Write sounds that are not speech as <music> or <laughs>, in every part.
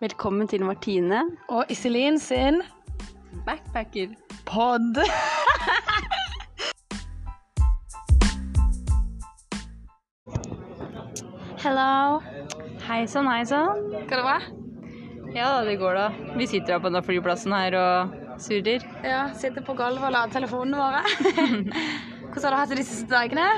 Velkommen til Martine. Og Iselin sin Backpacker. pod. <laughs> Hello. Hei sann, hei sann. Går det bra? Ja da, det går da. Vi sitter her på denne flyplassen her og surrer. Ja, sitter på gulvet og lader telefonene våre. <laughs> Hvordan har du hatt det de siste dagene?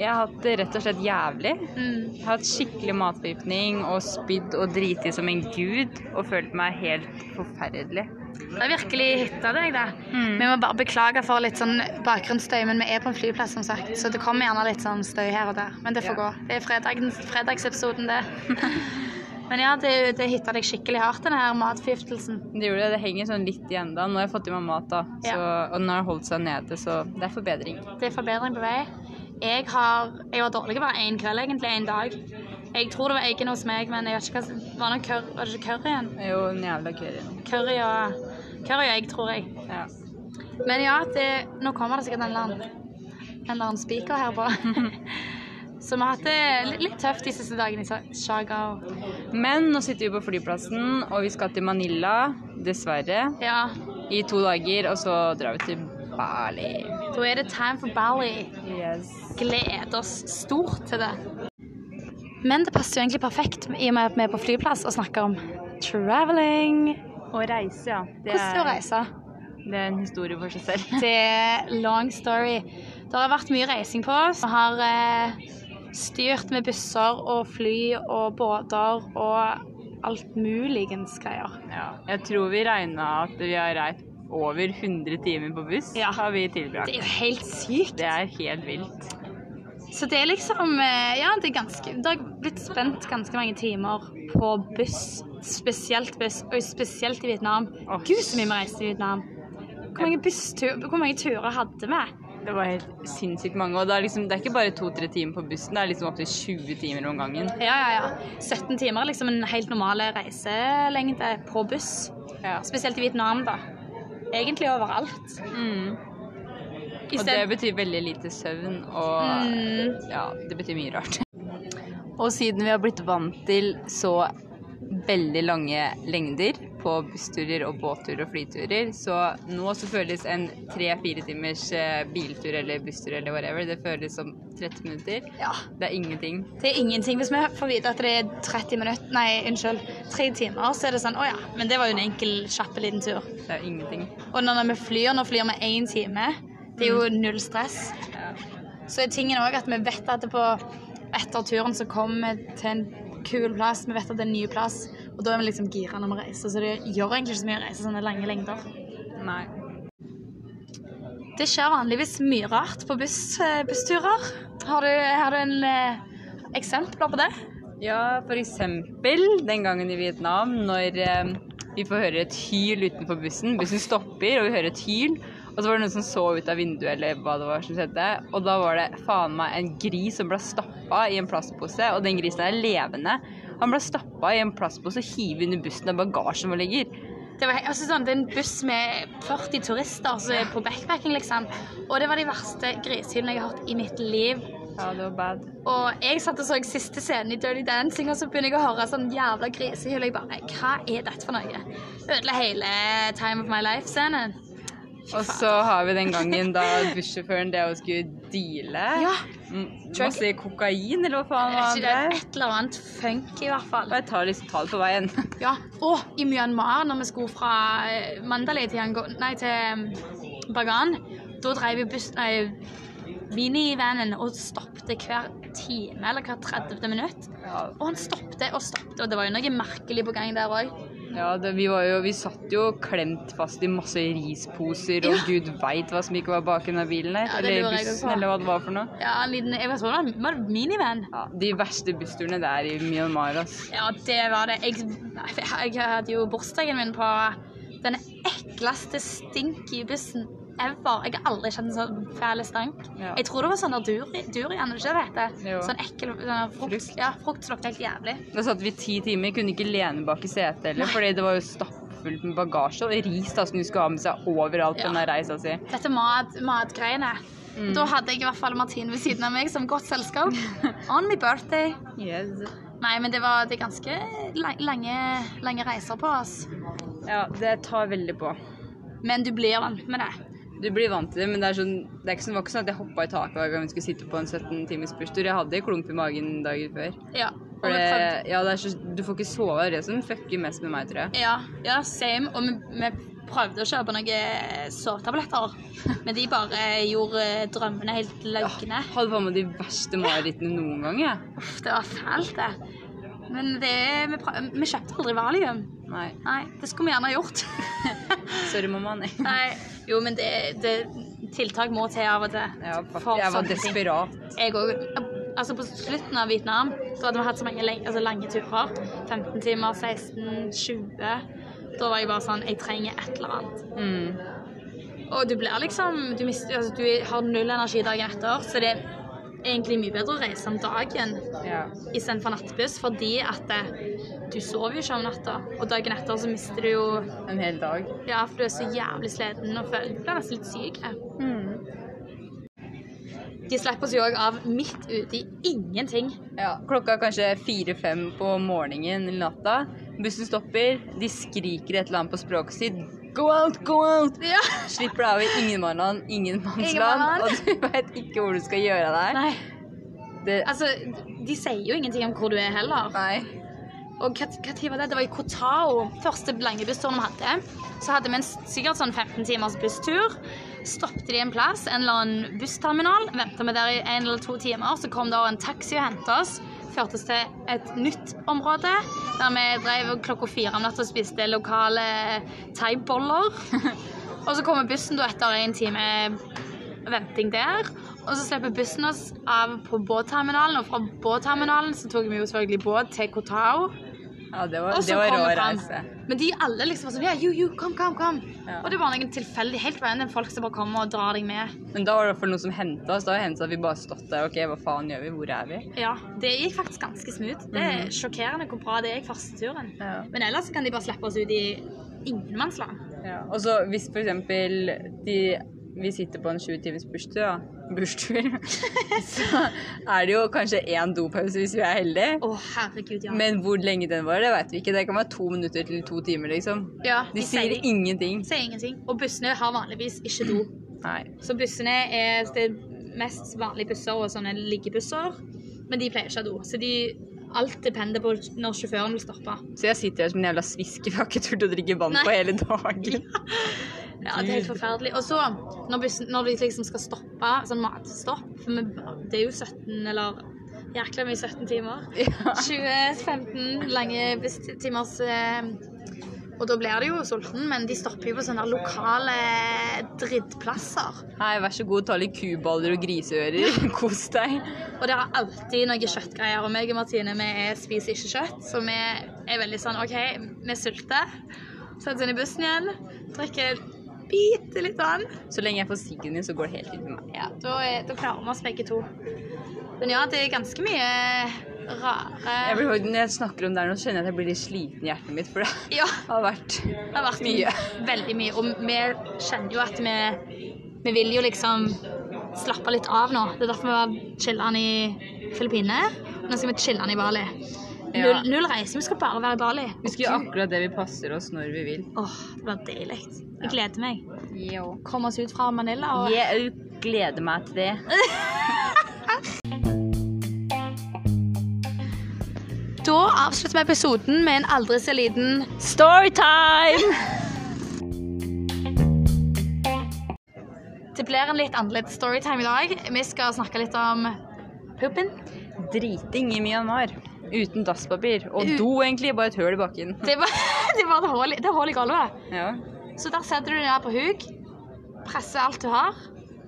Jeg har hatt det rett og slett jævlig. Mm. Jeg har hatt skikkelig matforgiftning og spydd og driti som en gud og følt meg helt forferdelig. Det har virkelig hitta deg, det. Mm. Vi må bare beklage for litt sånn bakgrunnsstøy, men vi er på en flyplass, som sagt. Så det kommer gjerne litt sånn støy her og der. Men det får Ja. gå. Det er fredagens, fredagsepisoden, det. <laughs> men ja, det, det hitta deg skikkelig hardt, den her matforgiftelsen. Det gjorde det. Det henger sånn litt igjen da. Nå har jeg fått i meg mat, da. Så, Og den har holdt seg nede, så det er forbedring. Det er forbedring på vei. Jeg, har, jeg var dårlig bare én kveld, egentlig. En dag. Jeg tror det var eggene hos meg, men jeg vet ikke hva Var det, curry, var det ikke curryen? Jo, en jævla curry. Curry og, curry og egg, tror jeg. Ja. Men ja, det, nå kommer det sikkert en eller annen, en eller annen spiker her på. <laughs> Så vi har hatt det litt tøft de siste dagene i Chagao. Men nå sitter vi på flyplassen, og vi skal til Manila, dessverre, Ja, i to dager, og så drar vi til Bali. Da er det time for Bali. Yes. Gleder oss stort til det. Men det passer jo egentlig perfekt i og med at vi er på flyplass og snakker om traveling. Og reise, ja. Det Hvordan er det å reise? det er en historie for seg selv. Det er long story. Det har vært mye reising på oss. Vi har eh, styrt med busser og fly og båter og alt muligens greier. Ja. Jeg tror vi regna at vi har reist over 100 timer på buss. Ja. har vi tilbrakt. Det er jo helt sykt. Det er helt vilt. Så det er liksom eh, Ja, det er ganske Det har blitt spent ganske mange timer på buss. Spesielt buss, og spesielt i Vietnam. Oh. Gud, så mye vi reiste i Vietnam. Hvor mange, busstur, hvor mange turer hadde vi? Det var helt sinnssykt mange. Og det er, liksom, det er ikke bare to-tre timer på bussen, det er liksom opptil 20 timer om gangen. Ja, ja, ja. 17 timer er liksom en helt normal reiselengde på buss. Ja. Spesielt i Vietnam, da. Egentlig overalt. Mm. Og det betyr veldig lite søvn, og Mm. ja, det betyr mye rart. Og siden vi har blitt vant til så veldig lange lengder på bussturer og båtturer og flyturer, så nå så føles en tre-fire timers eh, biltur eller busstur eller whatever, det føles som 30 minutter. Ja. Det er ingenting. Det er ingenting. Hvis vi får vite at det er 30 minutter, nei, unnskyld, tre timer, så er det sånn Å ja, men det var jo en enkel, kjapp liten tur. Det er ingenting. Og når vi flyr, nå flyr vi én time. Det er jo null stress. Ja. Så er tingen òg at vi vet at det på etter turen så kommer vi til en kul plass. Vi vet at det er en ny plass, og da er vi liksom gira når vi reiser. Så det gjør egentlig ikke så mye å reise sånne lange lengder. Nei. Det skjer vanligvis mye rart på buss, eh, bussturer. Har du, har du en eh, eksempler på det? Ja, eksempel den gangen i Vietnam når eh, vi får høre et hyl utenfor bussen. Bussen stopper, og vi hører et hyl. Og så var det noen som så ut av vinduet, eller hva det var som skjedde. Og da var det faen meg en gris som ble stappa i en plastpose, og den grisen er levende. Han ble stappa i en plastpose hivet under bussen der bagasjen vår ligger. Det, var, altså sånn, det er en buss med 40 turister som er på backpacking, liksom. Og det var de verste grisehylene jeg har hørt i mitt liv. Ja, det var bad. Og jeg satt og så siste scenen i Dirty Dancing, og så begynner jeg å høre sånn jævla grisehyl. Jeg bare Hva er dette for noe? Ødela hele Time of My Life-scenen. Og så har vi den gangen da bussjåføren det å skulle deale Ja. mm, masse kokain, eller hva faen var det, det? et eller annet funky, i hvert fall. Og jeg tar liksom tall på veien. <laughs> Ja. Og i Myanmar, når vi skulle fra eh, Mandalay til, nei, til um, Bagan, da drev vi buss, nei, minivanen og stoppet hver time eller hver 30. minutt. Ja, Og han stoppet og stoppet, og det var jo noe merkelig på gang der òg. Ja, det, vi, var jo, vi satt jo klemt fast i masse risposer, og Ja. gud veit hva som ikke var bak den bilen her. Ja, eller bussen, eller hva det var for noe. Ja, en liten, jeg var det var det minivan? Ja, de verste bussturene der i Myanmar, ass. Ja, det var det. Jeg, jeg, jeg hadde jo bursdagen min på den ekleste stinky bussen ever. Jeg har aldri kjent en sånn fæl stank. Ja. Jeg tror det var sånn durian, er det ikke det heter? Sånn ekkel sånn frukt. Frukt. Ja, frukt som lukter helt jævlig. Da satt vi ti timer, kunne ikke lene bak i setet heller, fordi det var jo stappfullt med bagasje og ris da, som de skulle ha med seg overalt på Ja. den reisa si. Dette mat, matgreiene. Da hadde jeg i hvert fall Martine ved siden av meg som godt selskap. <laughs> On my birthday. Yes. Nei, men det var det ganske la- lange, lange reiser på oss. Ja, det tar veldig på. Men du blir vant med det. Du blir vant til det, men det, er sånn, det, er ikke sånn, var ikke sånn at jeg hoppa i taket hver gang vi skulle sitte på en 17 timers busstur. Jeg hadde klump i magen dagen før. Ja. For det, ja, det så, du får ikke sove. Det er det som fucker mest med meg, tror jeg. Ja, ja, same. Og vi, vi prøvde å kjøpe noen sovetabletter, men de bare gjorde drømmene helt løgne. Ja, Hadde på meg de verste marerittene noen gang, jeg. Uff, det var fælt, det. Men det, vi, vi kjøpte aldri valium. Nei. Nei, det skulle vi gjerne ha gjort. <laughs> Sorry, mamma. Nei. Nei, jo, men det, det tiltak må til av og til. Ja, jeg var desperat. Jeg òg. Altså, på slutten av Vietnam da hadde vi hatt så mange altså, lange turer. 15 timer, 16, 20. Da var jeg bare sånn Jeg trenger et eller annet. Mm. Og du blir liksom Du, mister, altså, du har null energi dagen etter, så det er egentlig mye bedre å reise om dagen Ja. istedenfor nattbuss, fordi at eh, du sover jo ikke om natta. Og dagen etter så mister du jo En hel dag. Ja, for du er så jævlig sliten og føler du blir nesten litt syk. De slipper oss jo òg av midt ute i ingenting. Ja, klokka er kanskje fire-fem på morgenen eller natta. Bussen stopper, de skriker et eller annet på språket sitt. Go out, go out! Ja. Slipper deg av i ingenmannsland, ingenmannsland, og du vet ikke hvor du skal gjøre av deg. Nei, Det, altså, de sier jo ingenting om hvor du er heller. nei. Og hva, tid var det? Det var i Kotao. Første lange bussturen vi hadde. Så hadde vi en sikkert sånn 15 timers busstur. Stoppet de en plass, en eller annen bussterminal. Venta vi der i en eller to timer. Så kom det en taxi og hentet oss. Førte oss til et nytt område der vi drev klokka fire om natta og spiste lokale thaiboller. <laughs> og så kommer bussen da etter en time venting der. Og så slipper bussen oss av på båtterminalen, og fra båtterminalen så tok vi jo selvfølgelig båt til Koh Tao. Ja, det var, Og det var rå reise. Men de alle liksom var sånn Ja, jo, jo, kom, kom, kom. Ja. Og det var noen tilfeldig, helt random folk som bare kommer og drar deg med. Men da var det i hvert fall noen som henta oss. Da hendte det at vi bare stått der. Ok, hva faen gjør vi? Hvor er vi? Ja, Det gikk faktisk ganske smooth. Det er sjokkerende hvor bra det gikk første turen. Ja. Men ellers kan de bare slippe oss ut i ingenmannsland. Ja. Og så hvis for eksempel de, vi sitter på en 20 timers busstur, <laughs> så er det jo kanskje én dopause hvis vi er heldige. Å, herregud, ja. Men hvor lenge den var, det vet vi ikke. Det kan være to minutter til to timer, liksom. ja De sier ingenting. sier ingenting. Og bussene har vanligvis ikke do. Nei. Så bussene er det mest vanlige busser og sånne liggebusser. Men de pleier ikke å ha do. Så de, alt depender på når sjåføren vil stoppe. Så jeg sitter her som en jævla svisk. Jeg har ikke turt å drikke vann Nei. på hele dagen. <laughs> Ja, det er helt forferdelig. Og så, når, bussen, når de liksom skal stoppe, sånn matstopp For vi, det er jo 17 eller jækla mye 17 timer. <laughs> Ja. 20-15 lange busstimers eh, Og da blir det jo sulten, men de stopper jo på sånne lokale drittplasser. Hei, vær så god, ta litt kuballer og griseører. <laughs> Kos deg. Og det er alltid noe kjøttgreier. Og meg og Martine vi er- spiser ikke kjøtt, så vi er veldig sånn OK, vi sulter. Setter oss inn i bussen igjen, drikker bitte litt vann. Så lenge jeg får din, så går det helt fint med meg. Ja, da, er, da klarer vi oss begge to. Men ja, det er ganske mye rare Jeg blir, når jeg snakker om det her nå, kjenner jeg at jeg blir litt sliten i hjertet mitt, for det <laughs> Ja, har vært det har vært Mye. Veldig mye. Og vi kjenner jo at vi Vi vil jo liksom slappe litt av nå. Det er derfor vi var chiller'n i Filippinene. Nå skal vi chiller'n i Bali. Null, null reise, vi skal bare være i Bali. Vi skal gjøre akkurat det vi passer oss når vi vil. Åh, det blir deilig. Jeg gleder meg. Jo. Komme oss ut fra Manila og Jeg gleder meg til det. <laughs> Da avslutter vi episoden med en aldri så liten Storytime! Det blir en litt annerledes storytime i dag. Vi skal snakke litt om puppen. Driting i Myanmar. Uten dasspapir. Og U- do, egentlig. Bare et høl i bakken. <laughs> Det var, det var et hull, det er hull i gulvet. Ja. Så der setter du deg ned på huk, presser alt du har.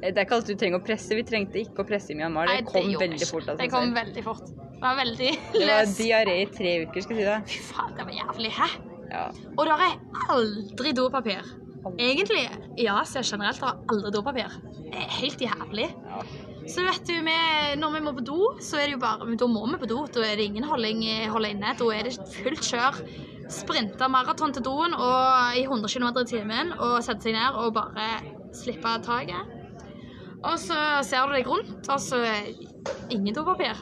Det er ikke alt du trenger å presse. Vi trengte ikke å presse i Myanmar. Det Nei, kom gjorde veldig fort Altså, Det kom veldig fort. Det var veldig Det var diaré i tre uker, skal jeg si deg. Fy faen, det var jævlig. Hæ? Ja. Og det er aldri dopapir. Egentlig i Asia generelt er det aldri dopapir. Det er helt jævlig. ja. Så vet du, vi, når vi må på do, så er det jo bare Da må vi på do. Da er det ingen holding, holde inne. Da er det fullt kjør. Sprinte maraton til doen og i 100 km i timen og sette seg ned og bare slippe taket. Og så ser du deg rundt, og så ingen dopapir.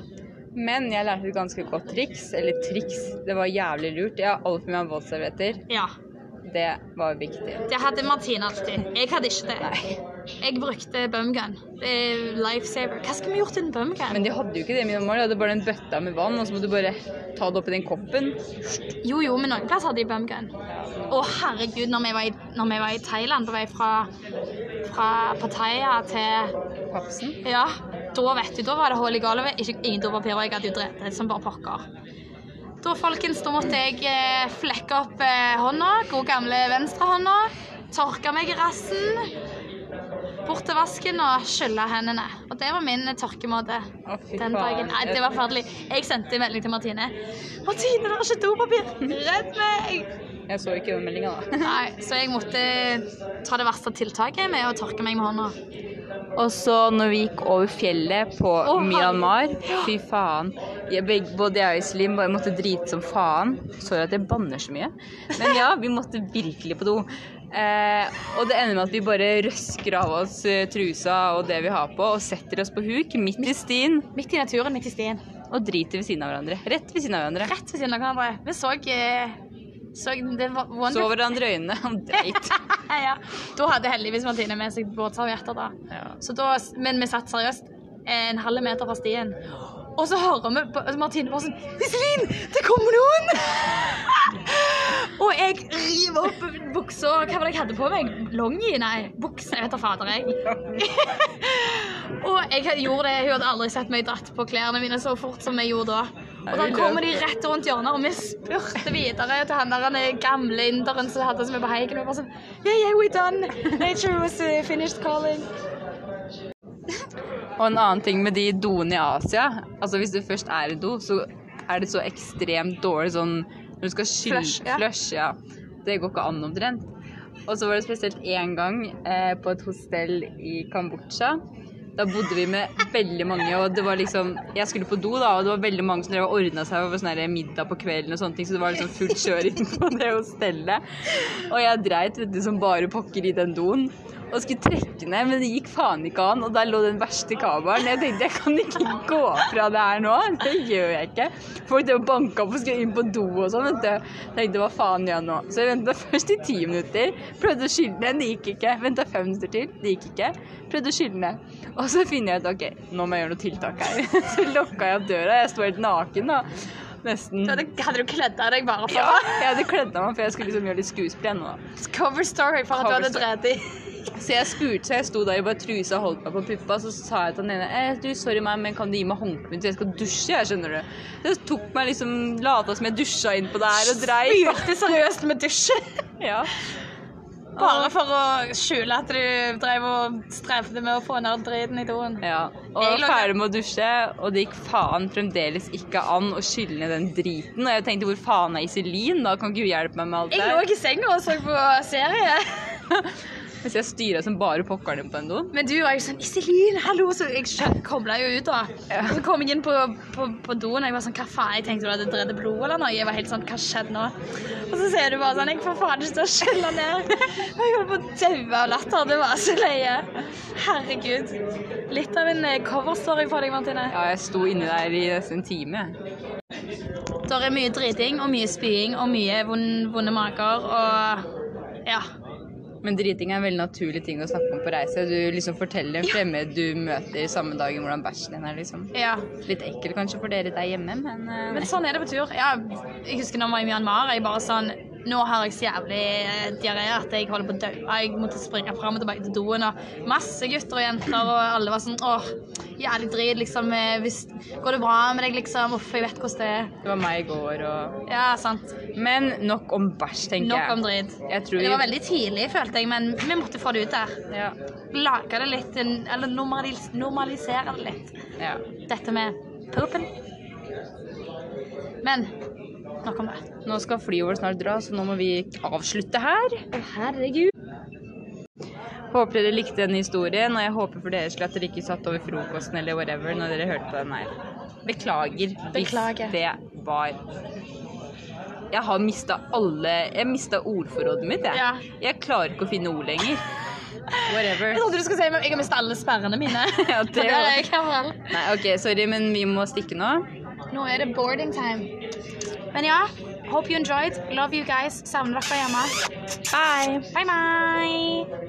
Men jeg lærte et ganske godt triks. Eller triks, det var jævlig lurt. Jeg har alltid med meg våtservietter. Ja. Det var viktig. Det hadde Martine alltid. Jeg hadde ikke det. Jeg brukte bumgun. Det er lifesaver. Hva skulle vi gjort uten bumgun? Men de hadde jo ikke det i Myanmar. De hadde bare en bøtta med vann, og så må du bare ta det oppi den koppen. Jo, jo, men noen plasser hadde de bumgun. Å, herregud, når vi var i, når vi var i Thailand, på vei fra, fra Pattaya til Papsen. Ja, da vet du, da var det hull i gulvet. Ingen dopapir, og jeg hadde jo drept som bare pokker. Da, folkens, da måtte jeg eh, flekke opp eh, hånda, god gamle venstrehånda, tørke meg i rassen, bort til vasken og skylle hendene. Og det var min tørkemåte fy den dagen. Nei, det var forferdelig. Jeg sendte en melding til Martine. Martine, det er ikke dopapir! Redd meg! Jeg så ikke den meldinga, da. <laughs> Nei, så jeg måtte ta det verste tiltaket med å tørke meg med hånda. Og så når vi gikk over fjellet på oh, Myanmar. Fy faen. Jeg, både jeg og Iselin bare måtte drite som faen. Sorry at jeg banner så mye. Men ja, vi måtte virkelig på do. Eh, og det ender med at vi bare røsker av oss eh, trusa og det vi har på, og setter oss på huk midt i stien Midt i naturen, midt i stien. og driter ved siden av hverandre. Rett ved siden av hverandre. Rett ved siden av hverandre. Vi så, eh, så det var Så hverandre i øynene og dreit. <laughs> ja. Da hadde heldigvis Martine med seg båtservietter, da. Ja. Så da. Men vi satt seriøst en halv meter fra stien. Og så hører vi Martine bare sånn Iselin, det kommer noen! <laughs> og jeg river opp buksa Hva var det jeg hadde på meg? Longi? Nei, bukse. Jeg vet da fader, jeg. og jeg gjorde det. Hun hadde aldri sett meg dratt på klærne mine så fort som jeg gjorde da. Og da kommer de rett rundt hjørnet, og vi spurte videre til han der er gamle inderen som hadde oss med på haiken. Og bare sånn Yeah, yeah, we done. Nature was uh, finished calling. Og en annen ting med de doene i Asia Altså Hvis du først er i do, så er det så ekstremt dårlig sånn når du skal skylle Flush, ja. flush, ja. Det går ikke an omtrent. Og så var det spesielt én gang eh, på et hostell i Kambodsja. Da bodde vi med veldig mange, og det var liksom Jeg skulle på do, da, og det var veldig mange som ordna seg for sånn middag på kvelden og sånne ting, så det var liksom fullt kjør inn på det hostellet. Og jeg dreit vet du, som bare pokker i den doen. Og skulle trekke ned, men det gikk faen ikke an. Og der lå den verste kabelen. Jeg tenkte jeg kan ikke gå fra det her nå. Det gjør jeg ikke. Folk drev og banka opp og skulle inn på do og sånn. Jeg tenkte hva faen gjør jeg nå? Så jeg venta først i ti minutter. Prøvde å skylle ned, det gikk ikke. Venta fem minutter til, det gikk ikke. Prøvde å skylle ned. Og så finner jeg ut ok, nå må jeg gjøre noe tiltak her. <laughs> Så lokka jeg opp døra. Jeg sto helt naken, da. Nesten. Hadde, hadde du kledd av deg bare for Ja, jeg hadde kledd av meg, for jeg skulle liksom gjøre litt skuespill da. cover story for at du hadde drevet i? Så jeg spurte, så jeg sto der i bare trusa og holdt meg på puppa, så sa jeg til den ene eh, du, sorry meg, men kan du gi meg håndkleet jeg skal dusje, jeg skjønner du. Så tok meg liksom, lata som jeg dusja inn på der og dreiv. Spurte seriøst med dusje. <laughs> Ja. Bare for å skjule at du drev og strevde med å få ned driten i doen. ja. Og Jeg var ferdig med å dusje, og det gikk faen fremdeles ikke an å skylle ned den driten. Og jeg tenkte hvor faen er Iselin, da kan hun hjelpe meg med alt det Jeg lå i senga og så på serie. <laughs> Hvis jeg styrer som bare pokkeren på den doen. Men du var jo sånn Iselin, hallo! Så jeg kobla jo ut, da. Ja. Så kom jeg inn på, på, på doen, og jeg var sånn Hva faen? Jeg tenkte du hadde drevet blod eller noe. Jeg var helt sånn Hva skjedde nå? Og så ser du bare sånn Jeg får faen ikke til å skjelle ned. Og jeg holdt på å daue av latter. Det var så løye. Herregud. Litt av en eh, coverstory på deg, Martine. Ja, jeg sto inni der i nesten en time. Det er mye driting og mye spying og mye vonde mager og Ja. Men driting er en veldig naturlig ting å snakke om på reise. Du liksom forteller en fremmed du møter samme dagen hvordan bæsjen din er, liksom. ja. Litt ekkel kanskje for dere der hjemme, men, uh, Men sånn er det på tur. Ja, jeg husker når jeg var i Myanmar. Jeg bare sånn Nå har jeg så jævlig eh, diaré at jeg holder på å dø. Jeg måtte springe fram og tilbake til doen. Og masse gutter og jenter, og alle var sånn Åh, jævlig drit, liksom. eh, Hvis, går det bra med deg, liksom? Uff, jeg vet hvordan det er. det var meg i går og Ja, sant. Men nok om bæsj, tenker Nok jeg. om drit. Jeg tror Det var veldig tidlig, følte jeg, men vi måtte få det ut der. Ja. Lage det litt, eller normalis normalisere det litt. ja. Dette med poopen. Men nok om det. Nå skal flyet vårt snart dra, så nå må vi avslutte her. Å, herregud. Håper dere likte denne historien, og jeg håper for deres skyld at dere ikke satt over frokosten eller whatever når dere hørte på den her. Beklager, Beklager. hvis det var Jeg har mista alle Jeg mista ordforrådet mitt, jeg. Ja. Jeg klarer ikke å finne ord lenger. Whatever. Jeg trodde du skulle si at jeg har mistet alle sperrene mine. <laughs> Ja, det var- er jeg i. Nei, OK, sorry, men vi må stikke nå. Nå er det boarding time. Men ja, hope you enjoyed. Love you guys. Savner dere hjemme. Bye! Bye, bye.